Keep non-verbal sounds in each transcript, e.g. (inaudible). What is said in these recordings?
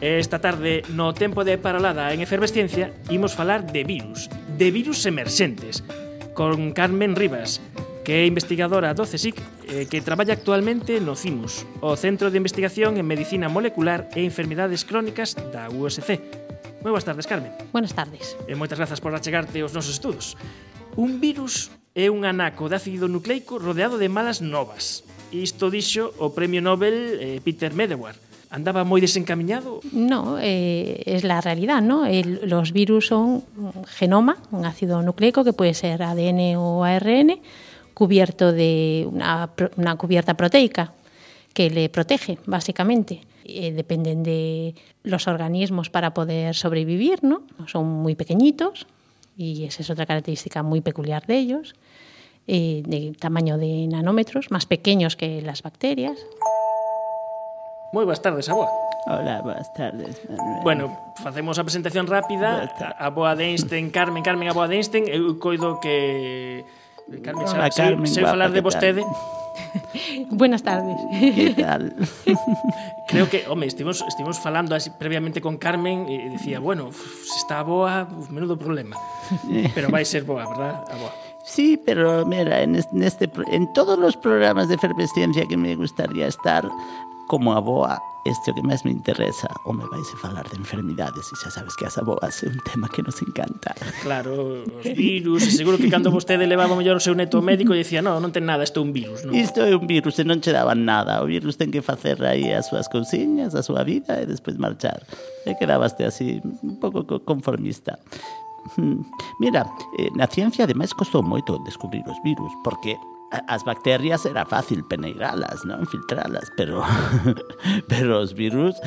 Esta tarde, no tempo de paralada en efervesciencia, imos falar de virus, de virus emerxentes, con Carmen Rivas, que é investigadora do CSIC eh, que traballa actualmente no CIMUS, o Centro de Investigación en Medicina Molecular e Enfermidades Crónicas da USC, Moi boas tardes, Carmen. Buenas tardes. E moitas grazas por achegarte aos nosos estudos. Un virus é un anaco de ácido nucleico rodeado de malas novas. Isto dixo o premio Nobel eh, Peter Medewar. andaba moi desencaminado? No, eh, es la realidad, ¿no? El, los virus son un genoma, un ácido nucleico que puede ser ADN o ARN, cubierto de una, una cubierta proteica que le protege, básicamente. Eh, dependen de los organismos para poder sobrevivir, ¿no? Son muy pequeñitos y esa es otra característica muy peculiar de ellos, eh, de tamaño de nanómetros, más pequeños que las bacterias. Moi boas tardes, aboa. Hola, boas tardes. Manuel. Bueno, facemos a presentación rápida. A boa de Einstein, Carmen, Carmen, a boa de Einstein. Eu coido que Carmen, Hola, xa, Carmen, sei, sei guapa, falar de tal? (laughs) Buenas tardes. ¿Qué tal? (laughs) Creo que, home, estivemos, estivemos falando así previamente con Carmen e dicía, bueno, se está boa, uf, menudo problema. Pero vai ser boa, verdad? A boa. Sí, pero mira, en este, en todos los programas de efervescencia que me gustaría estar, como aboa este o que máis me interesa o me vais a falar de enfermidades e xa sabes que as aboas é un tema que nos encanta. Claro, os virus e seguro que cando vostede levaba mellor o seu neto ao médico e dicía, no, non ten nada, isto é un virus non? isto é un virus e non che daban nada. O virus ten que facer aí as súas cousiñas a súa vida e despois marchar. E quedabaste así un pouco conformista. Mira, eh, na ciencia ademais costou moito descubrir os virus porque as bacterias era fácil peneiralas, non? Filtralas, pero (laughs) pero os virus...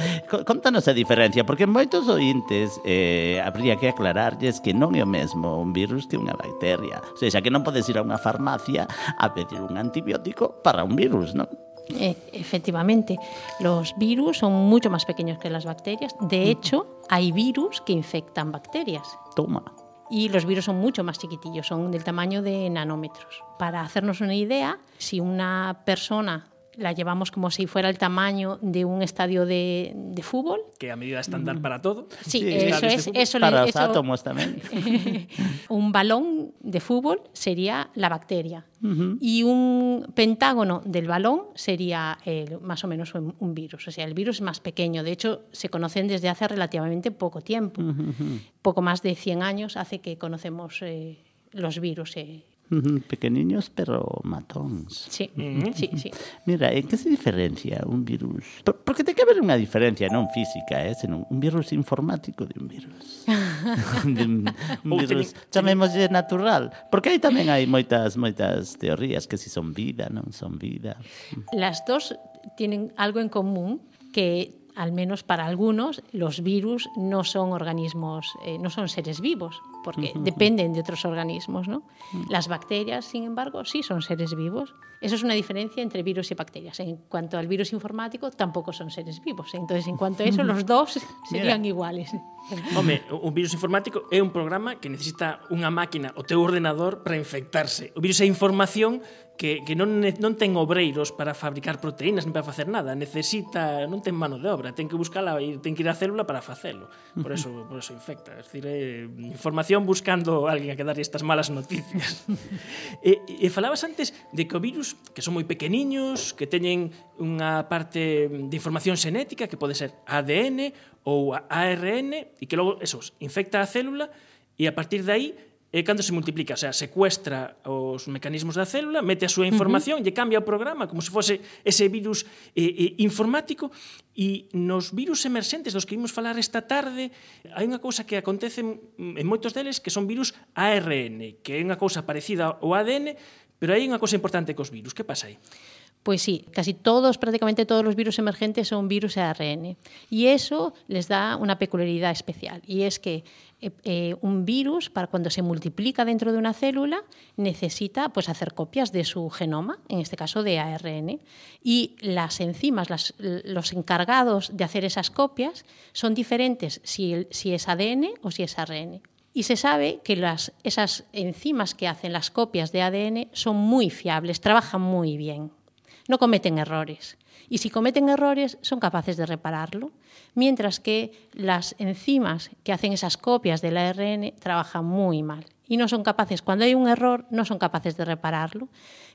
Contanos a diferencia, porque moitos ointes eh, habría que aclararlles que non é o mesmo un virus que unha bacteria. O sea, que non podes ir a unha farmacia a pedir un antibiótico para un virus, non? Eh, efectivamente, los virus son mucho más pequeños que las bacterias. De hecho, hay virus que infectan bacterias. Toma. Y los virus son mucho más chiquitillos, son del tamaño de nanómetros. Para hacernos una idea, si una persona la llevamos como si fuera el tamaño de un estadio de, de fútbol, Que a medida estándar para todo. sí, Sí, eso es, eso, le- Para os eso- átomos tamén. (laughs) un balón de fútbol sería la bacteria y un pentágono del balón sería el- más o menos un, un virus. O sea, el virus es más pequeño. De hecho, se conocen desde hace relativamente poco tiempo. Poco más de 100 años hace que conocemos eh, los virus. eh. Pequeniños, pero matóns. Sí, sí, sí. Mira, en que se diferencia un virus? Porque ten que haber unha diferencia, non física, eh, senón un virus informático de un virus. (laughs) de un, un virus, chamémoslle natural, porque aí tamén hai moitas moitas teorías que si son vida, non son vida. Las dos tienen algo en común que al menos para algunos los virus no son organismos, eh, no son seres vivos, porque uh -huh. dependen de otros organismos. ¿no? Uh -huh. Las bacterias, sin embargo, sí son seres vivos. Eso es una diferencia entre virus y bacterias. En cuanto al virus informático, tampoco son seres vivos. Entonces, en cuanto a eso, los (laughs) dos serían Mira. iguales. Home, un virus informático é un programa que necesita unha máquina, o teu ordenador, para infectarse. O virus é información que, que non, non ten obreiros para fabricar proteínas nin para facer nada. Necesita, non ten mano de obra, ten que buscala, ten que ir á célula para facelo. Por eso, por eso infecta. Es decir, é información redacción buscando a alguén a que darlle estas malas noticias. (laughs) e, e falabas antes de que o virus, que son moi pequeniños, que teñen unha parte de información xenética, que pode ser ADN ou ARN, e que logo, esos, infecta a célula, e a partir de aí E cando se multiplica, o sea, secuestra os mecanismos da célula, mete a súa información, uh -huh. lle cambia o programa como se fose ese virus eh, eh, informático e nos virus emerxentes dos que vimos falar esta tarde, hai unha cousa que acontece en moitos deles que son virus ARN, que é unha cousa parecida ao ADN, pero hai unha cousa importante cos virus. Que pasa aí? Pois pues sí, casi todos, prácticamente todos los virus emergentes son virus ARN. Y eso les da una peculiaridad especial. Y es que eh, eh, un virus, para cuando se multiplica dentro de una célula, necesita pues, hacer copias de su genoma, en este caso de ARN. Y las enzimas, los encargados de hacer esas copias, son diferentes si, si es ADN o si es ARN. Y se sabe que las, esas enzimas que hacen las copias de ADN son muy fiables, trabajan muy bien, no cometen errores. Y si cometen errores, son capaces de repararlo, mientras que las enzimas que hacen esas copias del ARN trabajan muy mal y no son capaces, cuando hay un error, no son capaces de repararlo.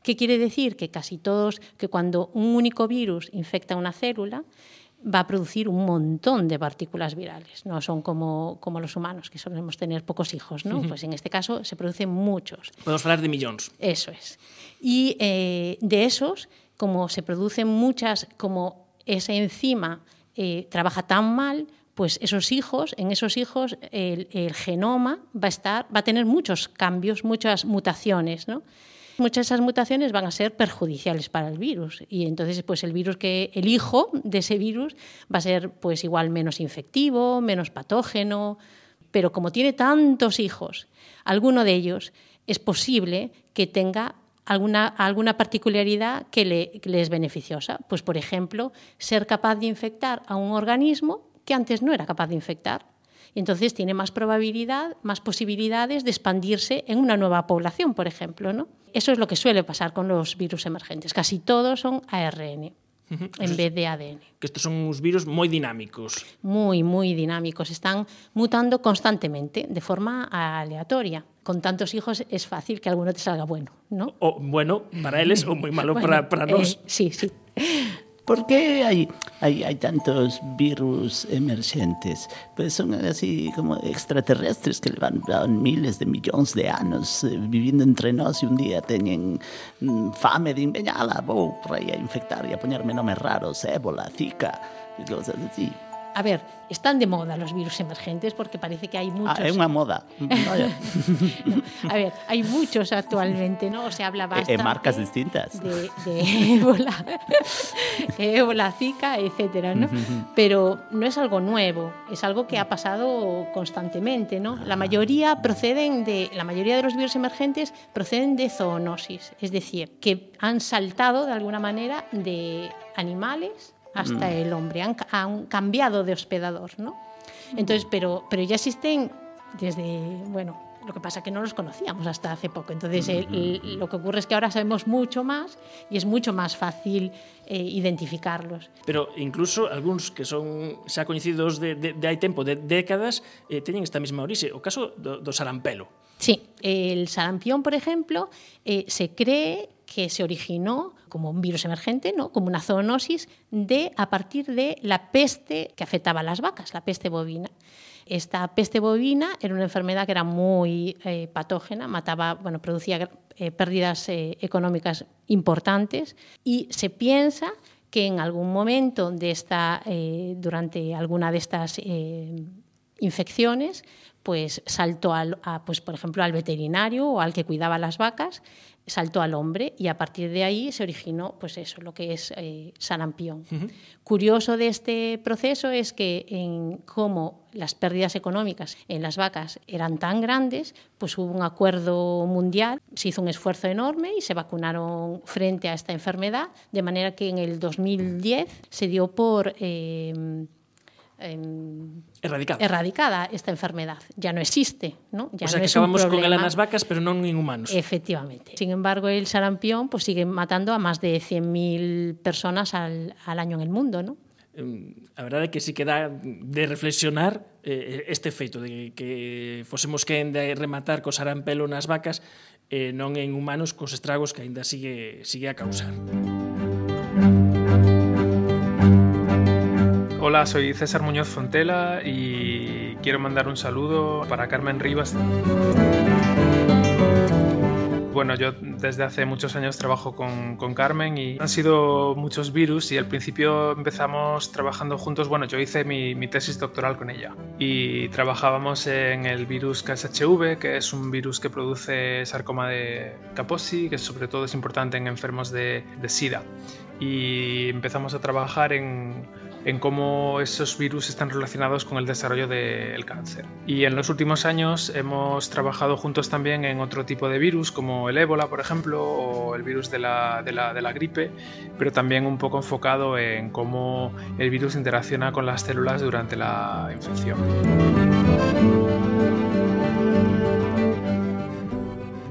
¿Qué quiere decir? Que casi todos, que cuando un único virus infecta una célula, va a producir un montón de partículas virales. No son como, como los humanos, que solemos tener pocos hijos. ¿no? Pues en este caso se producen muchos. Podemos hablar de millones. Eso es. Y eh, de esos, como se producen muchas, como esa enzima eh, trabaja tan mal, pues esos hijos, en esos hijos el, genoma va a, estar, va a tener muchos cambios, muchas mutaciones. Muchas de esas mutaciones van a ser perjudiciales para el virus y entonces pues el virus que el hijo de ese virus va a ser pues igual menos infectivo, menos patógeno, pero como tiene tantos hijos, alguno de ellos es posible que tenga alguna, alguna particularidad que le, que le es beneficiosa. Pues, por ejemplo, ser capaz de infectar a un organismo que antes no era capaz de infectar. Entonces tiene más probabilidad, más posibilidades de expandirse en una nueva población, por ejemplo. ¿no? Eso es lo que suele pasar con los virus emergentes. Casi todos son ARN. Uh -huh. en vez de ADN. Que estos son uns virus moi dinámicos. Moi, moi dinámicos. Están mutando constantemente, de forma aleatoria. Con tantos hijos es fácil que alguno te salga bueno, ¿no? O bueno para eles ou moi malo (laughs) bueno, para, para nós. Eh, sí, sí. ¿Por qué hay, hay, hay, tantos virus emergentes? Pues son así como extraterrestres que llevan, miles de millones de años eh, viviendo entre nosotros y un día tienen mm, fame de inveñala, voy por ahí a infectar y a ponerme nombres raros, ébola, zika, y cosas así. A ver, están de moda los virus emergentes porque parece que hay muchos. Ah, es una moda. (laughs) no, a ver, hay muchos actualmente, ¿no? O se habla bastante. En marcas distintas. De, de ébola, (laughs) ébola, zika, etcétera, ¿no? Pero no es algo nuevo, es algo que ha pasado constantemente, ¿no? La mayoría proceden de, la mayoría de los virus emergentes proceden de zoonosis, es decir, que han saltado de alguna manera de animales hasta mm. el hombre. Han, han, cambiado de hospedador, ¿no? Entonces, mm. pero, pero ya existen desde, bueno, lo que pasa es que no los conocíamos hasta hace poco. Entonces, eh, el, el, lo que ocurre es que ahora sabemos mucho más y es mucho más fácil eh, identificarlos. Pero incluso algúns que son xa coñecidos de, de, de hai tempo, de décadas, eh, teñen esta mesma orixe. O caso do, do sarampelo. Sí, el sarampión, por ejemplo, eh, se cree que se originó como un virus emergente, ¿no? como una zoonosis, de, a partir de la peste que afectaba a las vacas, la peste bovina. Esta peste bovina era una enfermedad que era muy eh, patógena, mataba, bueno, producía eh, pérdidas eh, económicas importantes y se piensa que en algún momento de esta, durante alguna de estas infecciones, pues saltó al, a, pues, por ejemplo, al veterinario o al que cuidaba las vacas, saltó al hombre y a partir de ahí se originó pues eso, lo que es eh, sarampión. Uh -huh. Curioso de este proceso es que en cómo las pérdidas económicas en las vacas eran tan grandes, pues hubo un acuerdo mundial, se hizo un esfuerzo enorme y se vacunaron frente a esta enfermedad, de manera que en el 2010 se dio por... Eh, eh, erradicada. erradicada esta enfermedad. Ya no existe, ¿no? Ya o sea, no que acabamos con ela nas vacas, pero non en humanos. Efectivamente. Sin embargo, el sarampión pues, sigue matando a más de 100.000 personas al, al año en el mundo, ¿no? a verdade é que sí queda de reflexionar eh, este feito de que fosemos quen de rematar co sarampelo nas vacas eh, non en humanos cos estragos que aínda sigue, sigue a causar. Hola, soy César Muñoz Fontela y quiero mandar un saludo para Carmen Rivas. Bueno, yo desde hace muchos años trabajo con, con, Carmen y han sido muchos virus y al principio empezamos trabajando juntos. Bueno, yo hice mi, mi, tesis doctoral con ella y trabajábamos en el virus KSHV, que es un virus que produce sarcoma de Kaposi, que sobre todo es importante en enfermos de, de SIDA. Y empezamos a trabajar en en cómo esos virus están relacionados con el desarrollo del cáncer. Y en los últimos años hemos trabajado juntos también en otro tipo de virus, como el ébola, por ejemplo, o el virus de la, de la, gripe, pero también un poco enfocado en cómo el virus interacciona con las células durante la infección.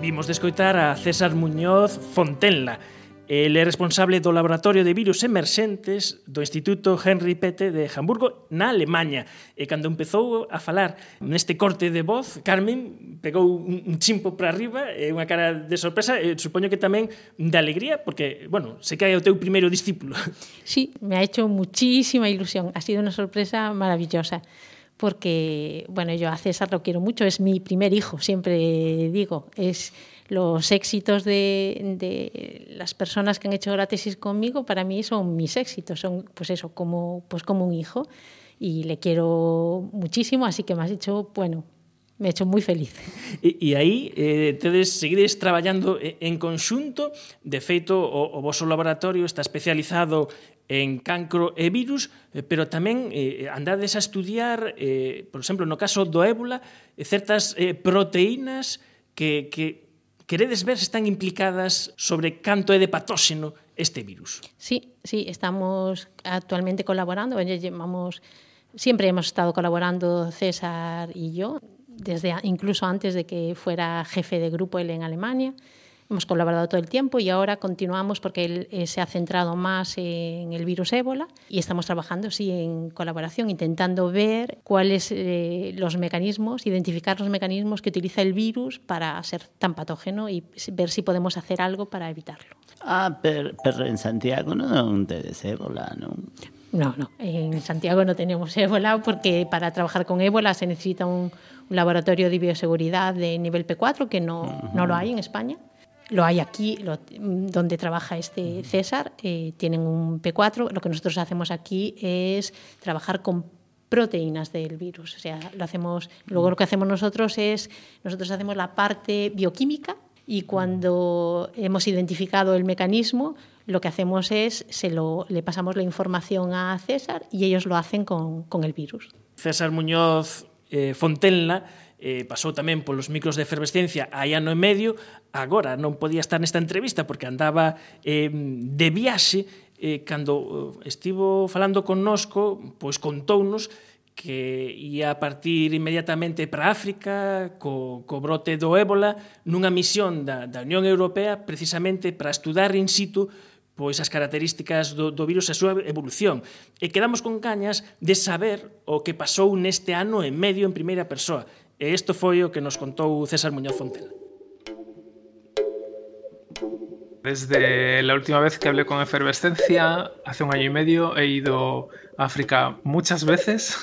Imos de escoitar a César Muñoz Fontenla, El responsable do laboratorio de virus emerxentes do Instituto Henry Pete de Hamburgo na Alemanha. E cando empezou a falar neste corte de voz, Carmen pegou un chimpo para arriba eh, e unha cara de sorpresa eh, e supoño que tamén de alegría porque, bueno, se cae o teu primeiro discípulo. Sí, me ha hecho muchísima ilusión. Ha sido una sorpresa maravillosa porque, bueno, yo a César lo quiero mucho, es mi primer hijo, siempre digo, es los éxitos de, de, las personas que han hecho la tesis conmigo para mí son mis éxitos, son pues eso, como, pues como un hijo y le quiero muchísimo, así que me has hecho, bueno, me ha hecho moi feliz. E, e aí eh, tedes seguides traballando en conxunto, de feito o, o vosso laboratorio está especializado en cancro e virus, eh, pero tamén eh, andades a estudiar, eh, por exemplo, no caso do ébola, certas eh, proteínas que, que Queredes ver se están implicadas sobre canto é de patóxeno este virus? Sí, sí, estamos actualmente colaborando, llevamos siempre hemos estado colaborando César y yo desde incluso antes de que fuera jefe de grupo él en Alemania. Hemos colaborado todo el tiempo y ahora continuamos porque él eh, se ha centrado más en el virus ébola y estamos trabajando sí en colaboración, intentando ver cuáles eh, los mecanismos, identificar los mecanismos que utiliza el virus para ser tan patógeno y ver si podemos hacer algo para evitarlo. Ah, pero, pero en Santiago no tenéis ébola, ¿no? No, no. En Santiago no tenemos ébola porque para trabajar con ébola se necesita un, un laboratorio de bioseguridad de nivel P4 que no, uh -huh. no lo hay en España. Lo hay aquí, lo, donde trabaja este César, eh, tienen un P4. Lo que nosotros hacemos aquí es trabajar con proteínas del virus. O sea, lo hacemos, luego lo que hacemos nosotros es, nosotros hacemos la parte bioquímica y cuando hemos identificado el mecanismo, lo que hacemos es, se lo, le pasamos la información a César y ellos lo hacen con, con el virus. César Muñoz eh, Fontenla eh, pasou tamén polos micros de efervescencia hai ano e medio, agora non podía estar nesta entrevista porque andaba eh, de viaxe, eh, cando eh, estivo falando connosco, pois contounos que ia partir inmediatamente para África co, co brote do ébola nunha misión da, da Unión Europea precisamente para estudar in situ pois as características do, do virus e a súa evolución. E quedamos con cañas de saber o que pasou neste ano e medio en primeira persoa. E isto foi o que nos contou César Muñoz Fontel. Desde la última vez que hablé con Efervescencia, hace un año y medio, he ido África muchas veces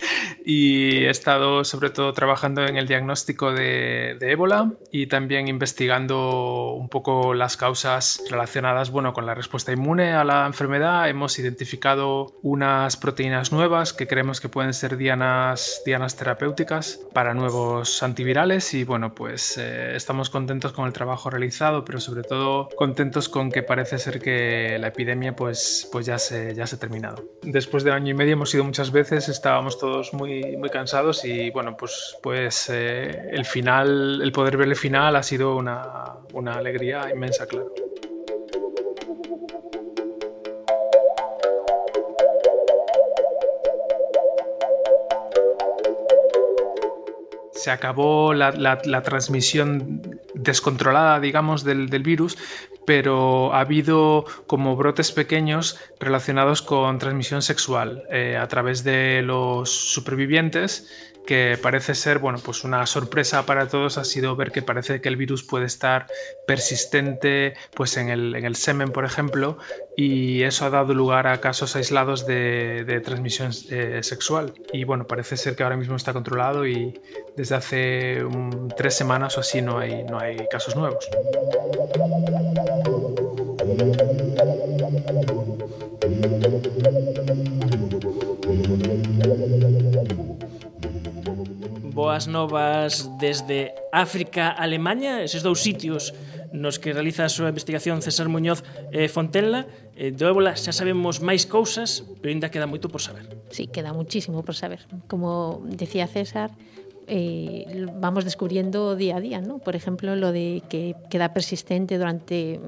(laughs) y he estado sobre todo trabajando en el diagnóstico de, de, ébola y también investigando un poco las causas relacionadas bueno, con la respuesta inmune a la enfermedad. Hemos identificado unas proteínas nuevas que creemos que pueden ser dianas, dianas terapéuticas para nuevos antivirales y bueno, pues eh, estamos contentos con el trabajo realizado, pero sobre todo contentos con que parece ser que la epidemia pues, pues ya, se, ya se ha terminado. Después después de año y medio hemos ido muchas veces, estábamos todos muy, muy cansados y bueno, pues, pues eh, el final, el poder ver el final ha sido una, una alegría inmensa, claro. se acabó la, la, la, transmisión descontrolada, digamos, del, del, virus, pero ha habido como brotes pequeños relacionados con transmisión sexual eh, a través de los supervivientes que parece ser, bueno, pues una sorpresa para todos ha sido ver que parece que el virus puede estar persistente pues en el, en el semen, por ejemplo, y eso ha dado lugar a casos aislados de, transmisión eh, sexual. Y bueno, parece ser que ahora mismo está controlado y desde hace tres semanas o así no hay, no hay casos nuevos. Boas novas desde África, Alemanha, eses dous sitios nos que realiza a súa investigación César Muñoz eh, Fontella. Eh, do ébola xa sabemos máis cousas, pero ainda queda moito por saber. Sí, queda muchísimo por saber. Como decía César, eh, vamos descubriendo día a día, ¿no? Por ejemplo, lo de que queda persistente durante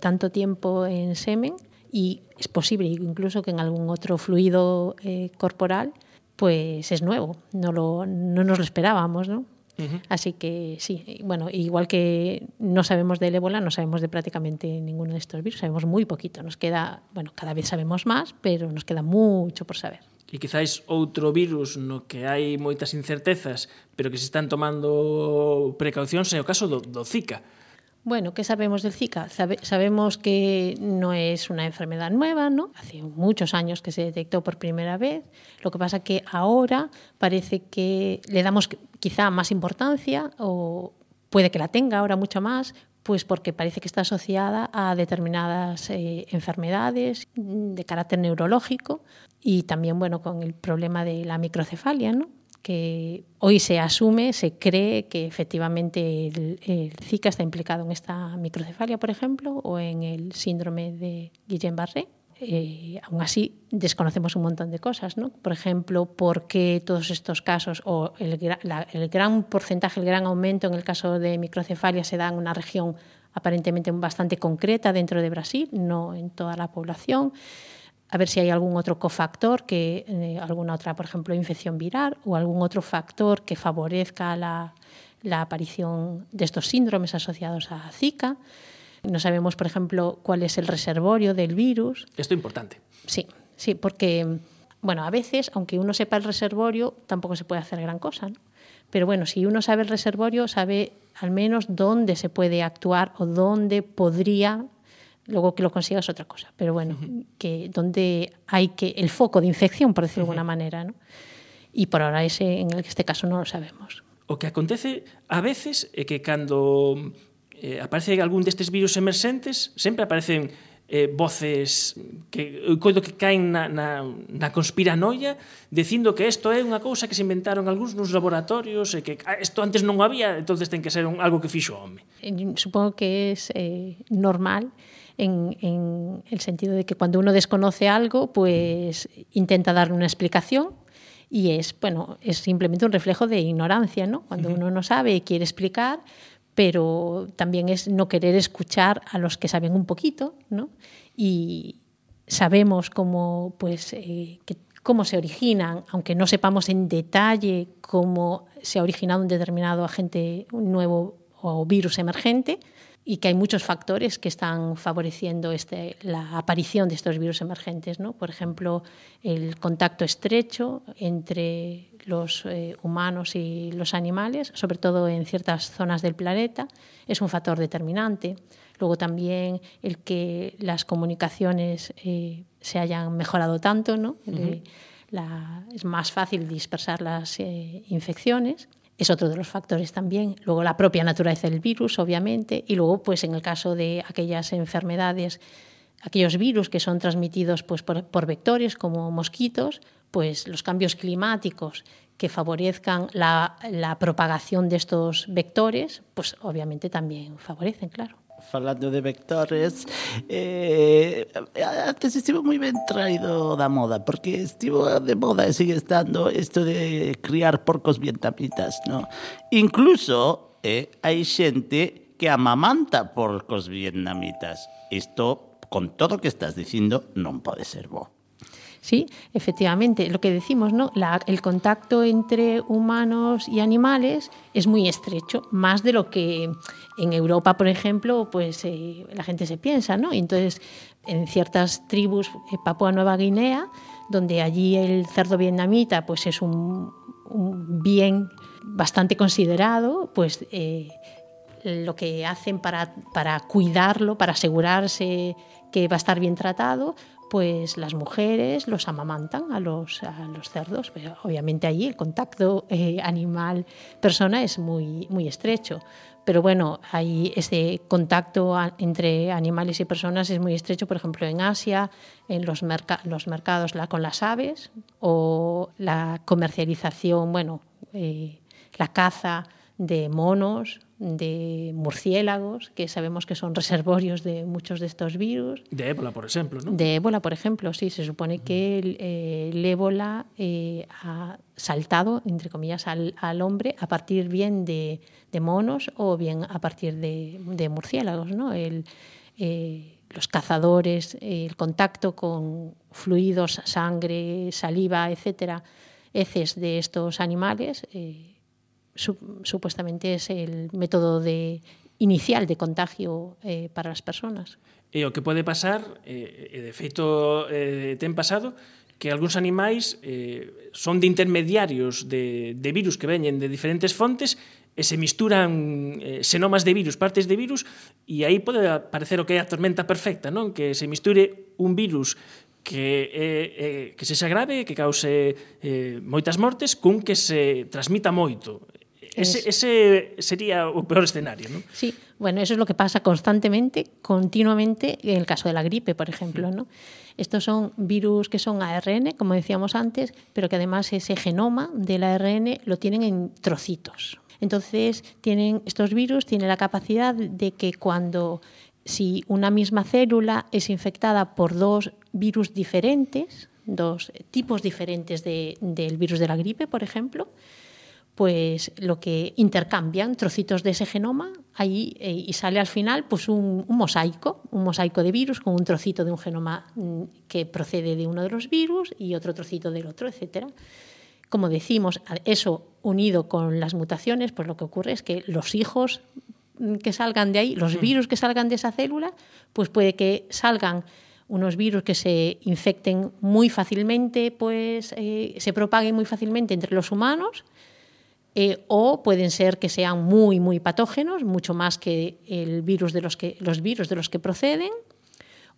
tanto tiempo en semen y es posible incluso que en algún otro fluido eh, corporal, pues es nuevo, no, lo, no nos lo esperábamos, ¿no? Uh -huh. Así que sí, bueno, igual que no sabemos del ébola, no sabemos de prácticamente ninguno de estos virus, sabemos muy poquito, nos queda, bueno, cada vez sabemos más, pero nos queda mucho por saber. E quizáis outro virus no que hai moitas incertezas, pero que se están tomando precaucións é o caso do, do Zika Bueno, ¿qué sabemos del Zika? Sabe, sabemos que no es una enfermedad nueva, ¿no? Hace muchos años que se detectó por primera vez. Lo que pasa que ahora parece que le damos quizá más importancia o puede que la tenga ahora mucho más, pues porque parece que está asociada a determinadas eh, enfermedades de carácter neurológico y también, bueno, con el problema de la microcefalia, ¿no? Que hoy se asume, se cree que efectivamente el, el, Zika está implicado en esta microcefalia, por ejemplo, o en el síndrome de Guillain-Barré. Eh, aún así, desconocemos un montón de cosas, ¿no? Por ejemplo, por qué todos estos casos, o el, la, el gran porcentaje, el gran aumento en el caso de microcefalia se da en una región aparentemente bastante concreta dentro de Brasil, no en toda la población a ver si hay algún otro cofactor, que eh, alguna otra, por ejemplo, infección viral o algún otro factor que favorezca la, la aparición de estos síndromes asociados a Zika. No sabemos, por ejemplo, cuál es el reservorio del virus. Esto es importante. Sí, sí, porque, bueno, a veces, aunque uno sepa el reservorio, tampoco se puede hacer gran cosa. ¿no? Pero bueno, si uno sabe el reservorio, sabe al menos dónde se puede actuar o dónde podría Luego que lo consigas es otra cosa, pero bueno, uh -huh. que donde hay que el foco de infección, por decirlo uh -huh. de alguna manera, ¿no? Y por ahora ese en este caso no lo sabemos. O que acontece a veces é que cando eh, aparece algún destes virus emerxentes, sempre aparecen eh, voces que eu coido que caen na, na, na conspiranoia dicindo que isto é unha cousa que se inventaron algúns nos laboratorios e que ah, isto antes non había, entonces ten que ser un, algo que fixo o home. Eh, supongo que é eh, normal en, en el sentido de que cuando uno desconoce algo, pues intenta darle una explicación y es, bueno, es simplemente un reflejo de ignorancia, ¿no? Cuando uno no sabe y quiere explicar, pero también es no querer escuchar a los que saben un poquito, ¿no? Y sabemos cómo, pues, eh, que, cómo se originan, aunque no sepamos en detalle cómo se ha originado un determinado agente un nuevo o virus emergente, y que hay muchos factores que están favoreciendo este, la aparición de estos virus emergentes. ¿no? Por ejemplo, el contacto estrecho entre los eh, humanos y los animales, sobre todo en ciertas zonas del planeta, es un factor determinante. Luego también el que las comunicaciones eh, se hayan mejorado tanto, ¿no? Uh -huh. la, es más fácil dispersar las eh, infecciones es otro de los factores también. Luego la propia naturaleza del virus, obviamente, y luego, pues en el caso de aquellas enfermedades, aquellos virus que son transmitidos pues, por, vectores como mosquitos, pues los cambios climáticos que favorezcan la, la propagación de estos vectores, pues obviamente también favorecen, claro. Falando de vectores eh, antes estivo moi ben traído da moda porque estivo de moda e sigue estando isto de criar porcos vietnamitas no? incluso eh, hai xente que amamanta porcos vietnamitas isto con todo o que estás dicindo non pode ser bo Sí, efectivamente, lo que decimos, ¿no? La, el contacto entre humanos y animales es muy estrecho, más de lo que en Europa, por ejemplo, pues eh, la gente se piensa, ¿no? Y entonces, en ciertas tribus, eh, Papua Nueva Guinea, donde allí el cerdo vietnamita, pues es un, bien bastante considerado, pues eh, lo que hacen para, para cuidarlo, para asegurarse que va a estar bien tratado, pues las mujeres los amamantan a los, a los cerdos. Obviamente allí el contacto eh, animal-persona es muy, muy estrecho. Pero bueno, hay ese contacto entre animales y personas es muy estrecho, por ejemplo, en Asia, en los, los mercados la, con las aves o la comercialización, bueno, eh, la caza de monos de murciélagos, que sabemos que son reservorios de muchos de estos virus. De ébola, por ejemplo, ¿no? De ébola, por ejemplo, sí. Se supone que el, eh, el ébola eh, ha saltado, entre comillas, al, al, hombre a partir bien de, de, monos o bien a partir de, de murciélagos, ¿no? El, eh, los cazadores, el contacto con fluidos, sangre, saliva, etcétera, heces de estos animales, supuestamente es el método de inicial de contagio eh, para as persoas. E eh, o que pode pasar, eh, e de feito eh, ten pasado, que algúns animais eh, son de intermediarios de, de virus que veñen de diferentes fontes e se misturan eh, senomas de virus, partes de virus, e aí pode aparecer o que é a tormenta perfecta, non? Que se misture un virus que, eh, eh, que se xa grave, que cause eh, moitas mortes, cun que se transmita moito. Ese, ese sería o peor escenario, ¿no? Sí, bueno, eso es lo que pasa constantemente, continuamente, en el caso de la gripe, por ejemplo, ¿no? Estos son virus que son ARN, como decíamos antes, pero que además ese genoma del ARN lo tienen en trocitos. Entonces, tienen, estos virus tienen la capacidad de que cuando si una misma célula es infectada por dos virus diferentes, dos tipos diferentes de, del virus de la gripe, por ejemplo, pues lo que intercambian trocitos de ese genoma ahí eh, y sale al final pues un, un, mosaico, un mosaico de virus con un trocito de un genoma mm, que procede de uno de los virus y otro trocito del otro, etcétera. Como decimos, eso unido con las mutaciones, pues lo que ocurre es que los hijos mm, que salgan de ahí, los mm. virus que salgan de esa célula, pues puede que salgan unos virus que se infecten muy fácilmente, pues eh, se propaguen muy fácilmente entre los humanos eh, o pueden ser que sean muy, muy patógenos, mucho más que, el virus de los, que los virus de los que proceden,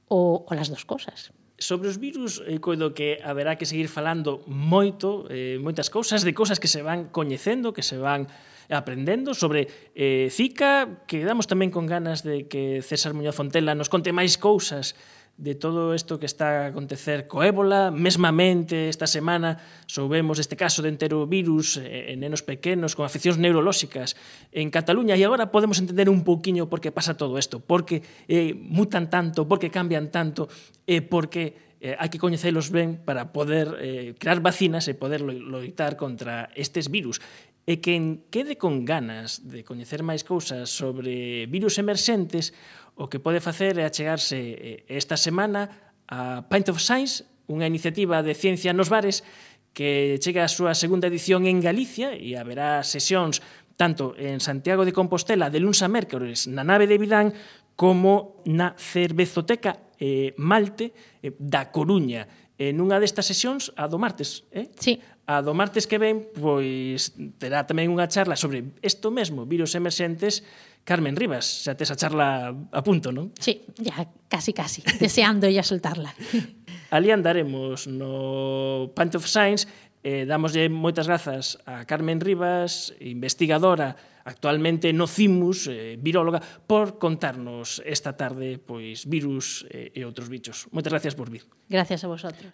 o, o las dos cosas. Sobre os virus, eh, coido que haberá que seguir falando moito, eh, moitas cousas, de cousas que se van coñecendo, que se van aprendendo sobre eh, Zika, que damos tamén con ganas de que César Muñoz Fontela nos conte máis cousas de todo isto que está a acontecer co ébola. Mesmamente esta semana soubemos este caso de enterovirus en nenos pequenos con afeccións neurolóxicas en Cataluña e agora podemos entender un pouquiño por que pasa todo isto, porque eh, mutan tanto, porque cambian tanto, e eh, porque eh, hai que coñecelos ben para poder eh, crear vacinas e poder loitar contra estes virus. E quen quede con ganas de coñecer máis cousas sobre virus emerxentes, o que pode facer é achegarse eh, esta semana a Pint of Science, unha iniciativa de ciencia nos bares que chega a súa segunda edición en Galicia e haberá sesións tanto en Santiago de Compostela de luns a mércores na nave de Vidán como na Cervezoteca eh, Malte eh, da Coruña. En unha destas sesións, a do martes, eh? Sí. A do martes que ven, pois terá tamén unha charla sobre isto mesmo, virus emerxentes, Carmen Rivas, xa tes a charla a punto, non? Sí, ya casi casi, deseando ya soltarla. (laughs) Ali andaremos no Pant of Science eh, damoslle moitas grazas a Carmen Rivas, investigadora actualmente no CIMUS, eh, viróloga, por contarnos esta tarde pois virus eh, e outros bichos. Moitas gracias por vir. Gracias a vosotros.